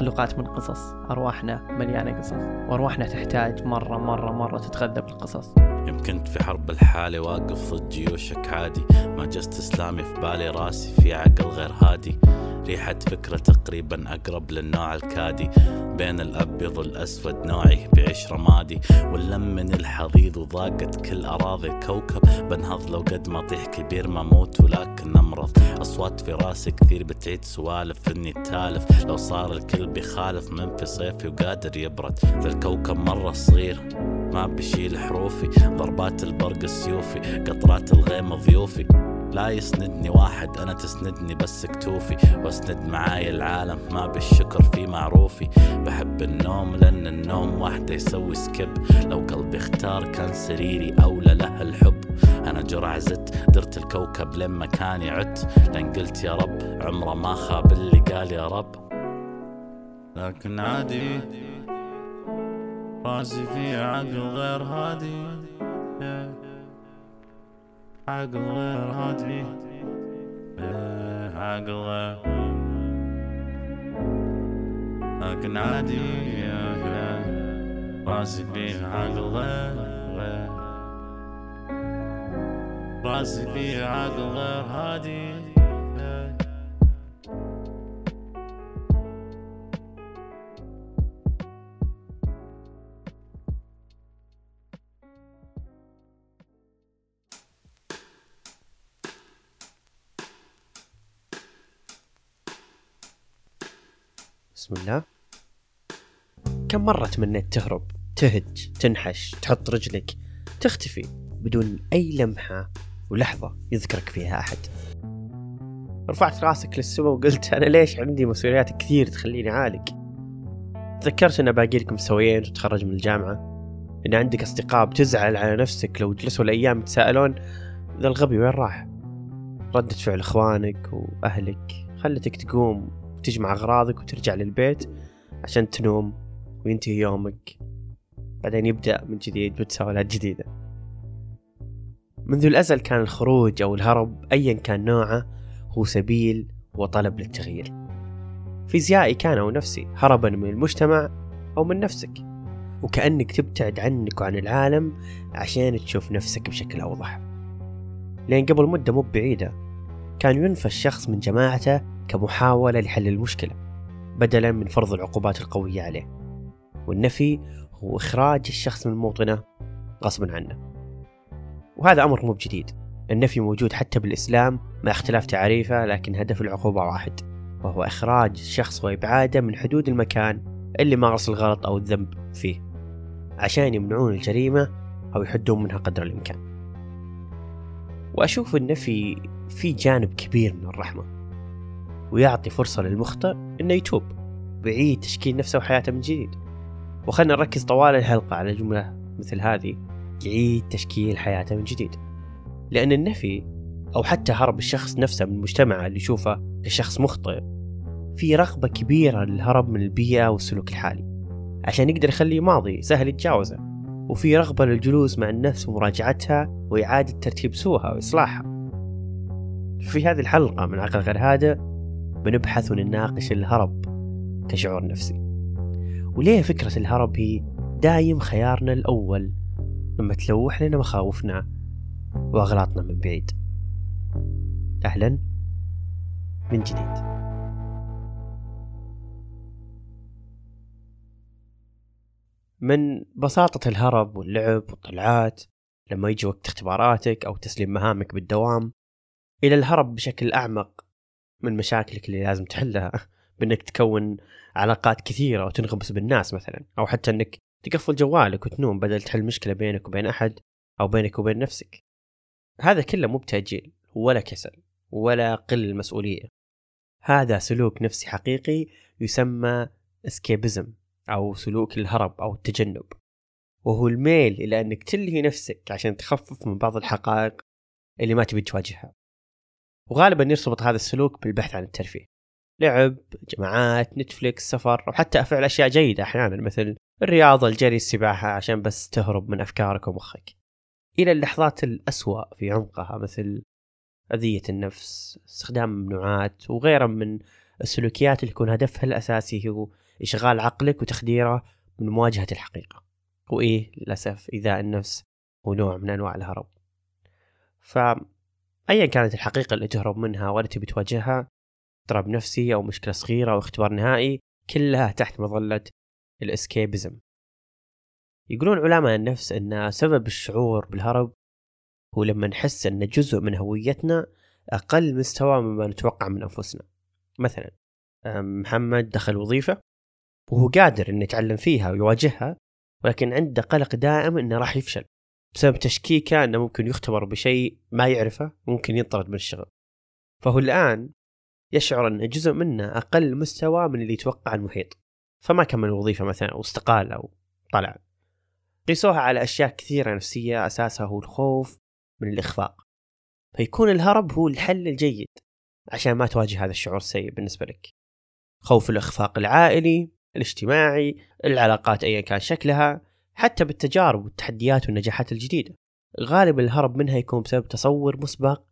مخلوقات من قصص أرواحنا مليانة قصص وأرواحنا تحتاج مرة مرة مرة تتغذى بالقصص. يوم كنت في حرب الحالة واقف ضد جيوشك عادي ما جست إسلامي في بالي راسي في عقل غير هادي. ريحة فكرة تقريبا أقرب للنوع الكادي بين الأبيض والأسود نوعي بعيش رمادي. واللم من الحضيض وضاقت كل أراضي الكوكب. بنهض لو قد ما طيح كبير ما موت ولكن أمرض. أصوات في راسي كثير بتعيد سوالف إني تالف. لو صار الكل بيخالف من في صيفي وقادر يبرد. في الكوكب مرة صغير ما بشيل حروفي. ضربات البرق السيوفي قطرات الغيم ضيوفي. لا يسندني واحد أنا تسندني بس كتوفي. وأسند معاي العالم ما بالشكر في معروفي. بحب النوم لأن النوم وحده يسوي سكيب. لو قلبي اختار كان سريري أولى له الحب. أنا جرع زدت درت الكوكب لين مكاني عدت. لأن قلت يا رب عمره ما خاب اللي قال يا رب. لكن عادي راسي في عقل غير هادي. عقل غير هادي عقل غير لكن عادي راسي في عقل غير غير راسي في عقل غير هادي كم مرة تمنيت تهرب تهج تنحش تحط رجلك تختفي بدون أي لمحة ولحظة يذكرك فيها أحد. رفعت راسك للسماء وقلت أنا ليش عندي مسؤوليات كثير تخليني عالق تذكرت أن باقي لك مستويين وتتخرج من الجامعة أن عندك أصدقاء بتزعل على نفسك لو جلسوا الأيام يتساءلون ذا الغبي وين راح؟ ردة فعل إخوانك وأهلك خلتك تقوم وتجمع أغراضك وترجع للبيت عشان تنوم. وينتهي يومك. بعدين يبدأ من جديد بتساؤلات جديدة منذ الأزل كان الخروج أو الهرب أيا كان نوعه هو سبيل وطلب للتغيير. فيزيائي كان أو نفسي هربا من المجتمع أو من نفسك وكأنك تبتعد عنك وعن العالم عشان تشوف نفسك بشكل أوضح. لأن قبل مدة مو بعيدة كان ينفى الشخص من جماعته كمحاولة لحل المشكلة بدلا من فرض العقوبات القوية عليه. والنفي هو إخراج الشخص من موطنه غصبا عنه. وهذا أمر مو بجديد. النفي موجود حتى بالإسلام مع اختلاف تعريفه لكن هدف العقوبة واحد وهو إخراج الشخص وإبعاده من حدود المكان اللي مارس الغلط أو الذنب فيه عشان يمنعون الجريمة أو يحدون منها قدر الإمكان. وأشوف النفي في جانب كبير من الرحمة ويعطي فرصة للمخطئ إنه يتوب ويعيد تشكيل نفسه وحياته من جديد. وخلنا نركز طوال الحلقة على جملة مثل هذه يعيد تشكيل حياته من جديد. لأن النفي أو حتى هرب الشخص نفسه من المجتمع اللي يشوفه كشخص مخطئ في رغبة كبيرة للهرب من البيئة والسلوك الحالي. عشان يقدر يخليه ماضي سهل يتجاوزه. وفي رغبة للجلوس مع النفس ومراجعتها وإعادة ترتيب سوءها وإصلاحها. في هذه الحلقة من عقل غير هادئ بنبحث ونناقش الهرب كشعور نفسي. وليه فكرة الهرب هي دايم خيارنا الأول لما تلوح لنا مخاوفنا وأغلاطنا من بعيد. أهلا من جديد. من بساطة الهرب واللعب والطلعات لما يجي وقت اختباراتك أو تسليم مهامك بالدوام إلى الهرب بشكل أعمق من مشاكلك اللي لازم تحلها. بأنك تكون علاقات كثيرة وتنغمس بالناس مثلا أو حتى أنك تقفل جوالك وتنوم بدل تحل مشكلة بينك وبين أحد أو بينك وبين نفسك. هذا كله مو بتأجيل ولا كسل ولا قل المسؤولية. هذا سلوك نفسي حقيقي يسمى escapism أو سلوك الهرب أو التجنب. وهو الميل إلى أنك تلهي نفسك عشان تخفف من بعض الحقائق اللي ما تبي تواجهها. وغالبا يرتبط هذا السلوك بالبحث عن الترفيه. لعب جماعات نتفليكس سفر أو حتى فعل أشياء جيدة أحيانا مثل الرياضة الجري السباحة عشان بس تهرب من أفكارك ومخك. إلى اللحظات الأسوأ في عمقها مثل أذية النفس استخدام ممنوعات وغيرها من السلوكيات اللي يكون هدفها الأساسي هو إشغال عقلك وتخديره من مواجهة الحقيقة. وإيه للأسف إيذاء النفس هو نوع من أنواع الهرب. فأيا كانت الحقيقة اللي تهرب منها ولا تبي تواجهها اضطراب نفسي أو مشكلة صغيرة أو اختبار نهائي كلها تحت مظلة الاسكيبزم. يقولون علماء النفس أن سبب الشعور بالهرب هو لما نحس أن جزء من هويتنا أقل مستوى مما نتوقع من أنفسنا. مثلا محمد دخل وظيفة وهو قادر إنه يتعلم فيها ويواجهها ولكن عنده قلق دائم إنه راح يفشل بسبب تشكيكة إنه ممكن يختبر بشيء ما يعرفه ممكن ينطرد من الشغل. فهو الآن يشعر أن جزء منه أقل مستوى من اللي يتوقع المحيط. فما كمل الوظيفة مثلا أو استقال أو طلع. قيسوها على أشياء كثيرة نفسية أساسها هو الخوف من الإخفاق. فيكون الهرب هو الحل الجيد عشان ما تواجه هذا الشعور السيء بالنسبة لك. خوف الإخفاق العائلي الاجتماعي العلاقات أيا كان شكلها حتى بالتجارب والتحديات والنجاحات الجديدة. غالبا الهرب منها يكون بسبب تصور مسبق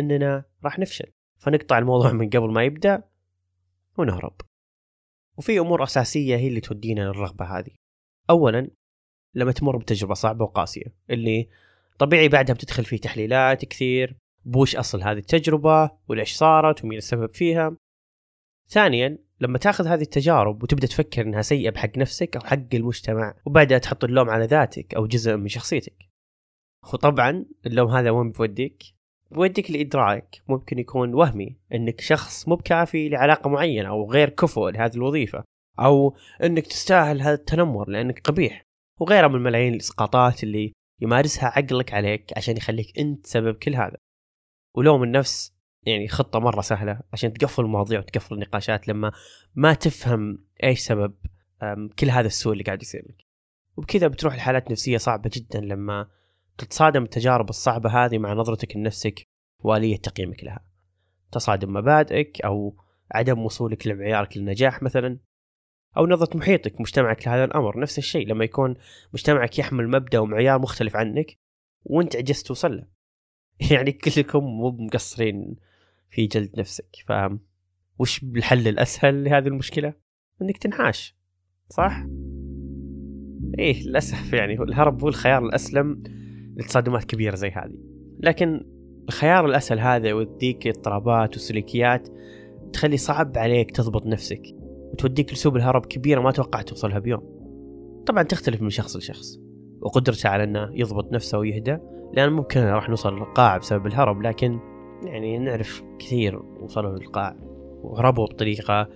أننا راح نفشل. فنقطع الموضوع من قبل ما يبدأ ونهرب. وفي أمور أساسية هي اللي تودينا للرغبة هذه. أولا لما تمر بتجربة صعبة وقاسية اللي طبيعي بعدها بتدخل فيه تحليلات كثير بوش أصل هذه التجربة وليش صارت ومين السبب فيها. ثانيا لما تاخذ هذه التجارب وتبدأ تفكر إنها سيئة بحق نفسك أو حق المجتمع وبعدها تحط اللوم على ذاتك أو جزء من شخصيتك. وطبعا اللوم هذا وين بيوديك؟ بيوديك لإدراك ممكن يكون وهمي إنك شخص مو بكافي لعلاقة معينة أو غير كفؤ لهذه الوظيفة أو إنك تستاهل هذا التنمر لأنك قبيح وغيرها من ملايين الإسقاطات اللي يمارسها عقلك عليك عشان يخليك أنت سبب كل هذا. ولوم النفس يعني خطة مرة سهلة عشان تقفل المواضيع وتقفل النقاشات لما ما تفهم إيش سبب كل هذا السوء اللي قاعد يصير لك. وبكذا بتروح لحالات نفسية صعبة جدا لما تتصادم التجارب الصعبة هذه مع نظرتك لنفسك وآلية تقييمك لها. تصادم مبادئك أو عدم وصولك لمعيارك للنجاح مثلا أو نظرة محيطك مجتمعك لهذا الأمر. نفس الشيء لما يكون مجتمعك يحمل مبدأ ومعيار مختلف عنك وأنت عجزت توصل له. يعني كلكم مو مقصرين في جلد نفسك. فاهم وش الحل الأسهل لهذه المشكلة؟ إنك تنحاش صح؟ إيه للأسف يعني الهرب هو الخيار الأسلم. لتصادمات كبيرة زي هذه. لكن الخيار الأسهل هذا يوديك اضطرابات وسلوكيات تخلي صعب عليك تضبط نفسك وتوديك لسوب الهرب كبيرة ما توقعت توصلها بيوم. طبعا تختلف من شخص لشخص وقدرته على إنه يضبط نفسه ويهدى لأن ممكن راح نوصل للقاع بسبب الهرب لكن يعني نعرف كثير وصلوا للقاع وهربوا بطريقة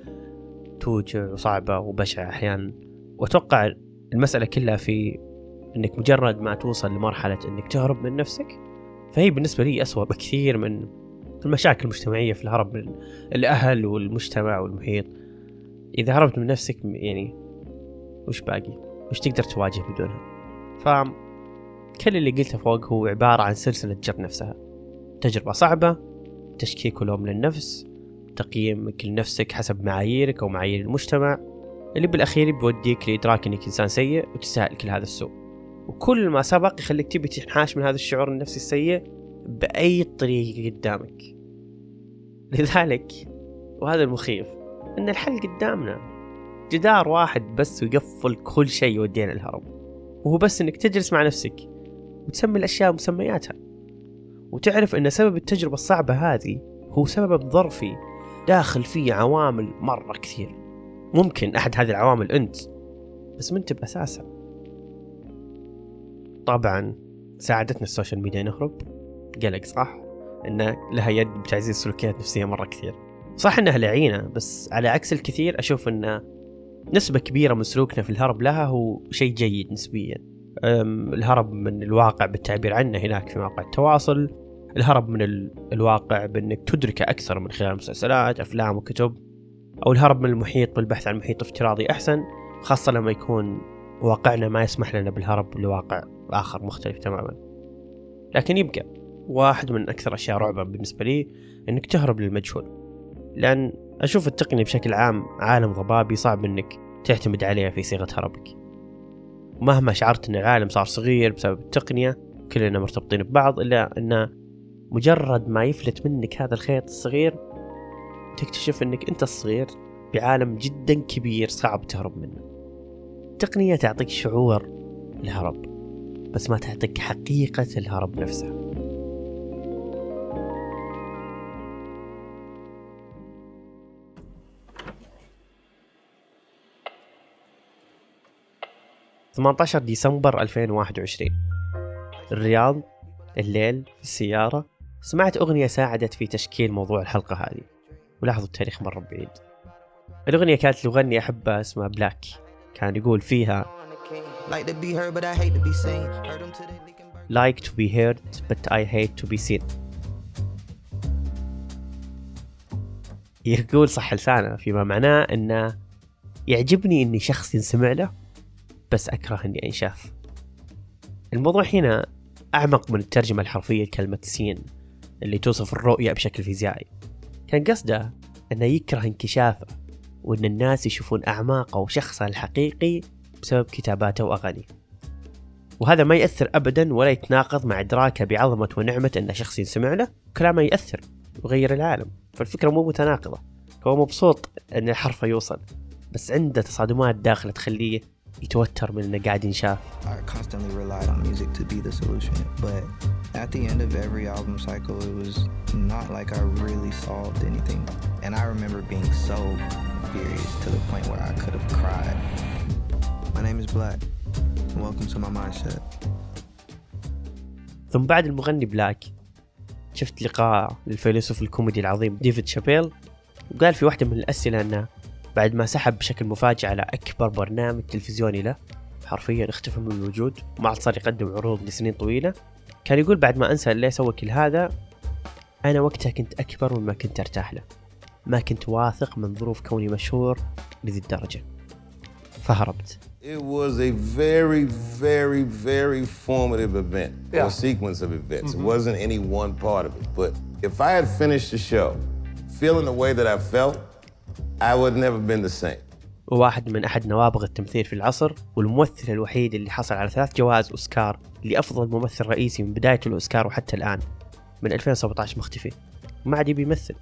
توجع وصعبة وبشعة أحيانا. وأتوقع المسألة كلها في أنك مجرد ما توصل لمرحلة أنك تهرب من نفسك فهي بالنسبة لي أسوأ بكثير من المشاكل المجتمعية في الهرب من الأهل والمجتمع والمحيط إذا هربت من نفسك يعني وش باقي؟ وش تقدر تواجه بدونها؟ ف كل اللي قلته فوق هو عبارة عن سلسلة جر نفسها تجربة صعبة تشكيك ولوم للنفس تقييمك لنفسك حسب معاييرك أو معايير المجتمع اللي بالأخير بيوديك لإدراك أنك إنسان سيء وتستاهل كل هذا السوء وكل ما سبق يخليك تبي تنحاش من هذا الشعور النفسي السيء بأي طريقة قدامك. لذلك وهذا المخيف أن الحل قدامنا. جدار واحد بس ويقفل كل شيء يودينا الهرب. وهو بس أنك تجلس مع نفسك وتسمي الأشياء مسمياتها وتعرف أن سبب التجربة الصعبة هذه هو سبب ظرفي داخل فيه عوامل مرة كثير. ممكن أحد هذه العوامل أنت بس منت بأساسها. طبعا ساعدتنا ال social media نهرب قلق صح؟ إنه لها يد بتعزيز سلوكيات نفسيه مرة كثير. صح إنها لعينة بس على عكس الكثير أشوف إن نسبة كبيرة من سلوكنا في الهرب لها هو شيء جيد نسبيا. الهرب من الواقع بالتعبير عنه هناك في مواقع التواصل الهرب من الواقع بإنك تدركه أكثر من خلال مسلسلات أفلام وكتب أو الهرب من المحيط بالبحث عن محيط افتراضي أحسن خاصة لما يكون واقعنا ما يسمح لنا بالهرب لواقع آخر مختلف تماما. لكن يبقى واحد من أكثر أشياء رعبا بالنسبة لي إنك تهرب للمجهول. لأن أشوف التقنية بشكل عام عالم ضبابي صعب إنك تعتمد عليه في صيغة هربك. مهما شعرت إن العالم صار صغير بسبب التقنية كلنا مرتبطين ببعض إلا أن مجرد ما يفلت منك هذا الخيط الصغير تكتشف أنك أنت الصغير بعالم جدا كبير صعب تهرب منه. التقنية تعطيك شعور الهرب بس ما تعطيك حقيقة الهرب نفسها 18 ديسمبر 2021 الرياض الليل في السيارة سمعت أغنية ساعدت في تشكيل موضوع الحلقة هذه. ولاحظوا التاريخ مرة بعيد. الأغنية كانت لمغني أحبها اسمها بلاك كان يقول فيها Like to be heard but I hate to be seen. يقول صح لسانه فيما معناه إنه يعجبني إني شخص ينسمع له بس أكره إني أنشاف. الموضوع هنا أعمق من الترجمة الحرفية لكلمة سين اللي توصف الرؤية بشكل فيزيائي. كان قصده أنه يكره انكشافه. وأن الناس يشوفون أعماقه وشخصه الحقيقي بسبب كتاباته وأغانيه وهذا ما يأثر أبدا ولا يتناقض مع إدراكه بعظمة ونعمة أن شخص ينسمع له كلامه يأثر ويغير العالم فالفكرة مو متناقضة هو مبسوط أن الحرف يوصل بس عنده تصادمات داخله تخليه يتوتر من إنه قاعد ينشاف. At the end of every album cycle, it was not like I really solved anything. And I remember being so furious to the point where I could have cried. My name is Black, and welcome to my mindset. ثم بعد المغني بلاك شفت لقاء للفيلسوف الكوميدي العظيم ديفيد شابيل وقال في واحدة من الأسئلة أنه بعد ما سحب بشكل مفاجئ على أكبر برنامج تلفزيوني له حرفيا اختفى من الوجود وما عاد صار يقدم عروض لسنين طويلة كان يقول بعد ما أنسى ليه سوى كل هذا أنا وقتها كنت أكبر مما كنت أرتاح له ما كنت واثق من ظروف كوني مشهور لذي الدرجة فهربت It was a very, very, very formative event, yeah. a sequence of events. Mm-hmm. It wasn't any one part of it. But if I had finished the show feeling the way that I felt, I would never been the same. وواحد من أحد نوابغ التمثيل في العصر والممثل الوحيد اللي حصل على ثلاث جوائز أوسكار لأفضل ممثل رئيسي من بداية الأوسكار وحتى الآن من 2017 مختفي ما عاد يبي يمثل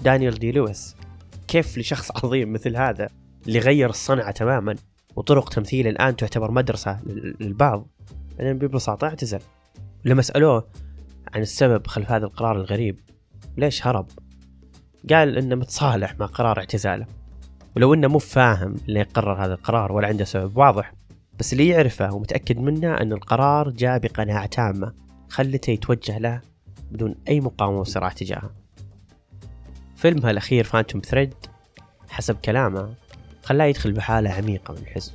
دانيال دي لويس كيف لشخص عظيم مثل هذا اللي غير الصنعة تماما وطرق تمثيل الآن تعتبر مدرسة للبعض؟ بعدين ببساطة اعتزل. لما سألوه عن السبب خلف هذا القرار الغريب ليش هرب؟ قال إنه متصالح مع قرار اعتزاله. ولو إنه مو فاهم ليه قرر هذا القرار ولا عنده سبب واضح بس اللي يعرفه ومتأكد منه أن القرار جاء بقناعة تامة خلته يتوجه له بدون أي مقاومة وصراع تجاهه. فيلمها الأخير فانتوم ثريد حسب كلامه خلاه يدخل بحالة عميقة من الحزن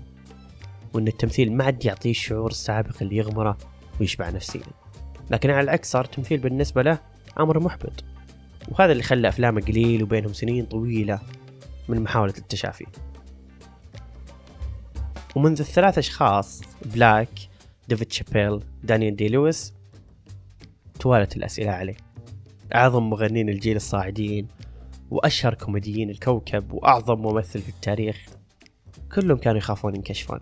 وأن التمثيل ما عاد يعطيه الشعور السابق اللي يغمره ويشبع نفسيا. لكن على العكس صار التمثيل بالنسبة له أمر محبط وهذا اللي خلى أفلامه قليل وبينهم سنين طويلة من محاولة التشافي. ومنذ الثلاث أشخاص بلاك ديفيد شابيل دانيال دي لويس توالت الأسئلة عليه. أعظم مغنين الجيل الصاعدين وأشهر كوميديين الكوكب وأعظم ممثل في التاريخ كلهم كانوا يخافون ينكشفون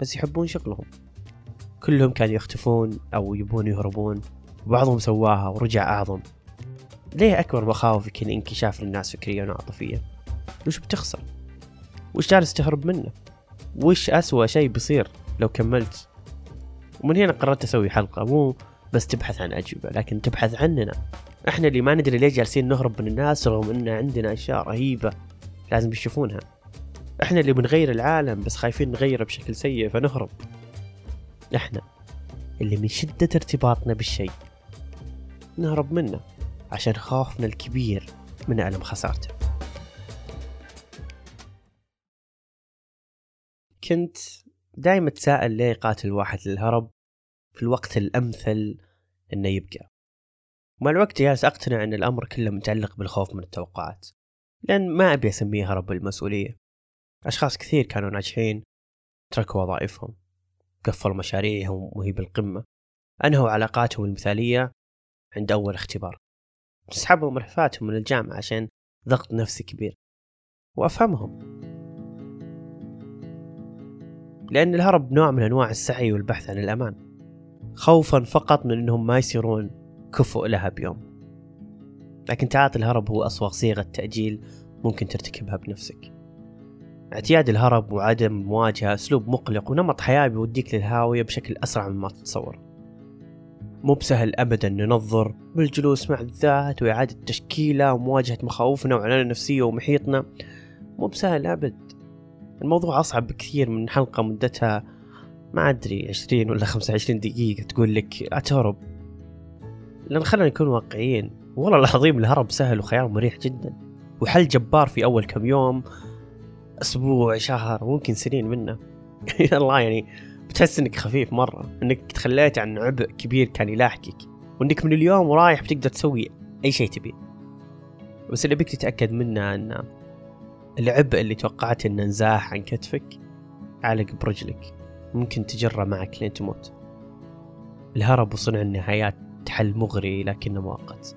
بس يحبون شغلهم. كلهم كانوا يختفون أو يبون يهربون وبعضهم سواها ورجع أعظم. ليه أكبر مخاوفك هي انكشاف للناس فكريا وعاطفيا؟ وش بتخسر؟ وش جالس تهرب منه؟ وش أسوأ شيء بيصير لو كملت؟ ومن هنا قررت أسوي حلقة مو بس تبحث عن أجوبة لكن تبحث عننا. إحنا اللي ما ندري ليه جالسين نهرب من الناس رغم إن عندنا أشياء رهيبة لازم يشوفونها إحنا اللي بنغير العالم بس خايفين نغيره بشكل سيء فنهرب. إحنا اللي من شدة ارتباطنا بالشيء. نهرب منه عشان خوفنا الكبير من ألم خسارته. كنت دائما أتساءل ليه قاتل واحد للهرب في الوقت الأمثل إنه يبقى. ومع الوقت جالس أقتنع أن الأمر كله متعلق بالخوف من التوقعات لأن ما أبي أسميه هرب بالمسؤولية أشخاص كثير كانوا ناجحين تركوا وظائفهم قفلوا مشاريعهم وهي بالقمة أنهوا علاقاتهم المثالية عند أول اختبار. تسحبهم رحلاتهم من الجامعة عشان ضغط نفسي كبير. وأفهمهم. لأن الهرب نوع من أنواع السعي والبحث عن الأمان. خوفا فقط من أنهم ما يصيرون كفؤ لها بيوم. لكن تعاطي الهرب هو أسوأ صيغة تأجيل ممكن ترتكبها بنفسك. اعتياد الهرب وعدم مواجهة أسلوب مقلق ونمط حياة بيوديك للهاوية بشكل أسرع مما تتصور. مو بسهل أبدا ننظر بالجلوس مع الذات وإعادة تشكيلة ومواجهة مخاوفنا وعنانا النفسية ومحيطنا. مو بسهل أبد. الموضوع أصعب بكثير من حلقة مدتها. ما أدري عشرين ولا خمسة وعشرين دقيقة تقول لك أتهرب. لأن خلينا نكون واقعيين والله العظيم الهرب سهل وخيار مريح جدا. وحل جبار في أول كم يوم أسبوع شهر ممكن سنين منه. الله يعني بتحس إنك خفيف مرة إنك تخليت عن عبء كبير كان يلاحقك وإنك من اليوم ورايح بتقدر تسوي أي شيء تبيه. بس اللي بيك تتأكد منه إن العبء اللي توقعت إنه نزاح عن كتفك علق برجلك ممكن تجره معك لين تموت. الهرب وصنع النهايات حل مغري لكنه مؤقت.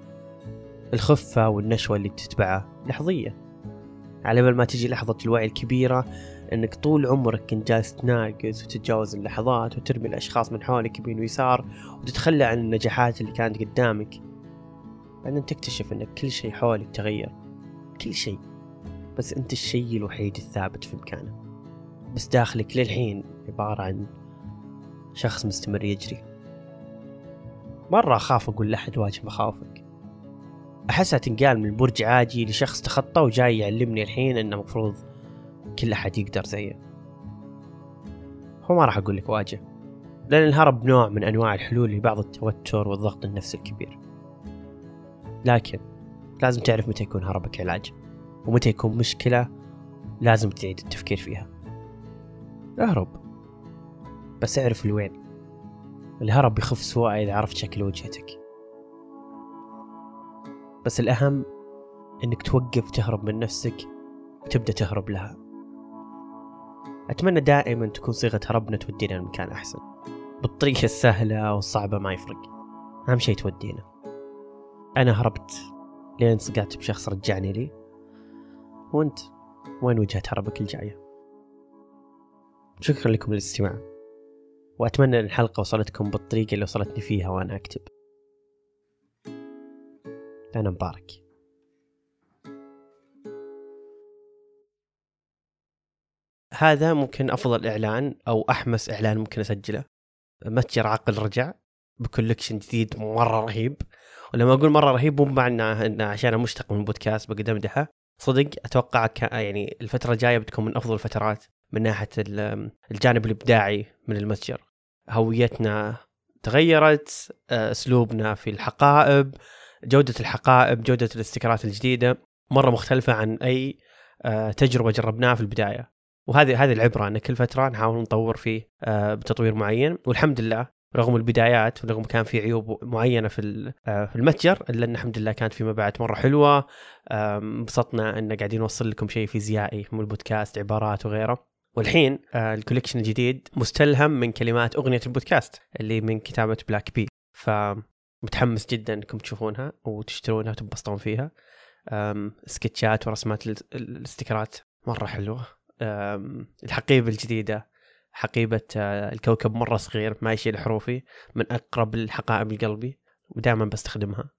الخفة والنشوة اللي تتبعه لحظية. على بال ما تجي لحظة الوعي الكبيرة إنك طول عمرك كنت جالس تناقز وتتجاوز اللحظات وترمي الأشخاص من حولك يمين ويسار وتتخلى عن النجاحات اللي كانت قدامك. بعدين تكتشف انك كل شيء حولك تغير. كل شيء. بس أنت الشيء الوحيد الثابت في مكانه. بس داخلك للحين عبارة عن شخص مستمر يجري. مرة أخاف أقول لأحد واجه مخاوفك أحسها تنقال من برج عاجي لشخص تخطى وجاي يعلمني الحين إنه مفروض كل أحد يقدر زيه. هو ما راح أقول لك واجه لأن الهرب نوع من أنواع الحلول لبعض التوتر والضغط النفسي الكبير. لكن لازم تعرف متى يكون هربك علاج ومتى يكون مشكلة لازم تعيد التفكير فيها. اهرب. بس اعرف لوين الهرب يخف سواء إذا عرفت شكل وجهتك. بس الأهم إنك توقف تهرب من نفسك وتبدأ تهرب لها. أتمنى دائما تكون صيغة هربنا تودينا لمكان أحسن. بالطريقة السهلة والصعبة ما يفرق. أهم شيء تودينا. أنا هربت لين صقعت بشخص رجعني لي. وأنت؟ وين وجهة هربك الجاية؟ شكرا لكم للاستماع. وأتمنى أن الحلقة وصلتكم بالطريقة اللي وصلتني فيها وأنا أكتب. أنا مبارك. هذا ممكن أفضل إعلان أو أحمس إعلان ممكن أسجله. متجر عقل رجع. بكولكشن جديد مرة رهيب. ولما أقول مرة رهيب مو معنى انه عشان مشتق من بودكاست بقدر أمدحه. صدق أتوقع يعني الفترة الجاية بتكون من أفضل الفترات من ناحية الجانب الإبداعي من المتجر. هويتنا تغيرت أسلوبنا في الحقائب جودة الحقائب جودة ال sticker ات الجديدة مرة مختلفة عن أي تجربة جربناها في البداية. وهذه هذه العبرة إن كل فترة نحاول نطور فيه آه، بتطوير معين. والحمد لله رغم البدايات ورغم كان في عيوب معينة في آه، في المتجر إلا إن الحمد لله كانت في مبيعات مرة حلوة. انبسطنا إن قاعدين نوصل لكم شيء فيزيائي من البودكاست عبارات وغيره. والحين آه، ال collection الجديد مستلهم من كلمات أغنية البودكاست اللي من كتابة بلاك بي فمتحمس جدا إنكم تشوفونها وتشترونها وتنبسطون فيها. سكتشات ورسمات الاستيكرات مرة حلوة. الحقيبة الجديدة حقيبة آه، الكوكب مرة صغير ما يشيل حروفي من أقرب الحقائب لقلبي ودائما بستخدمها.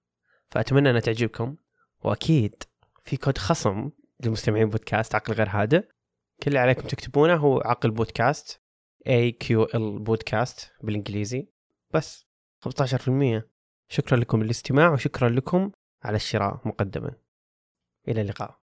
فأتمنى أنها تعجبكم. وأكيد في كود خصم لمستمعين بودكاست عقل غير هادئ. كل اللي عليكم تكتبونه هو عقل بودكاست. AQL بودكاست بالإنجليزي. بس 15% شكرا لكم للاستماع وشكرا لكم على الشراء مقدما. إلى اللقاء.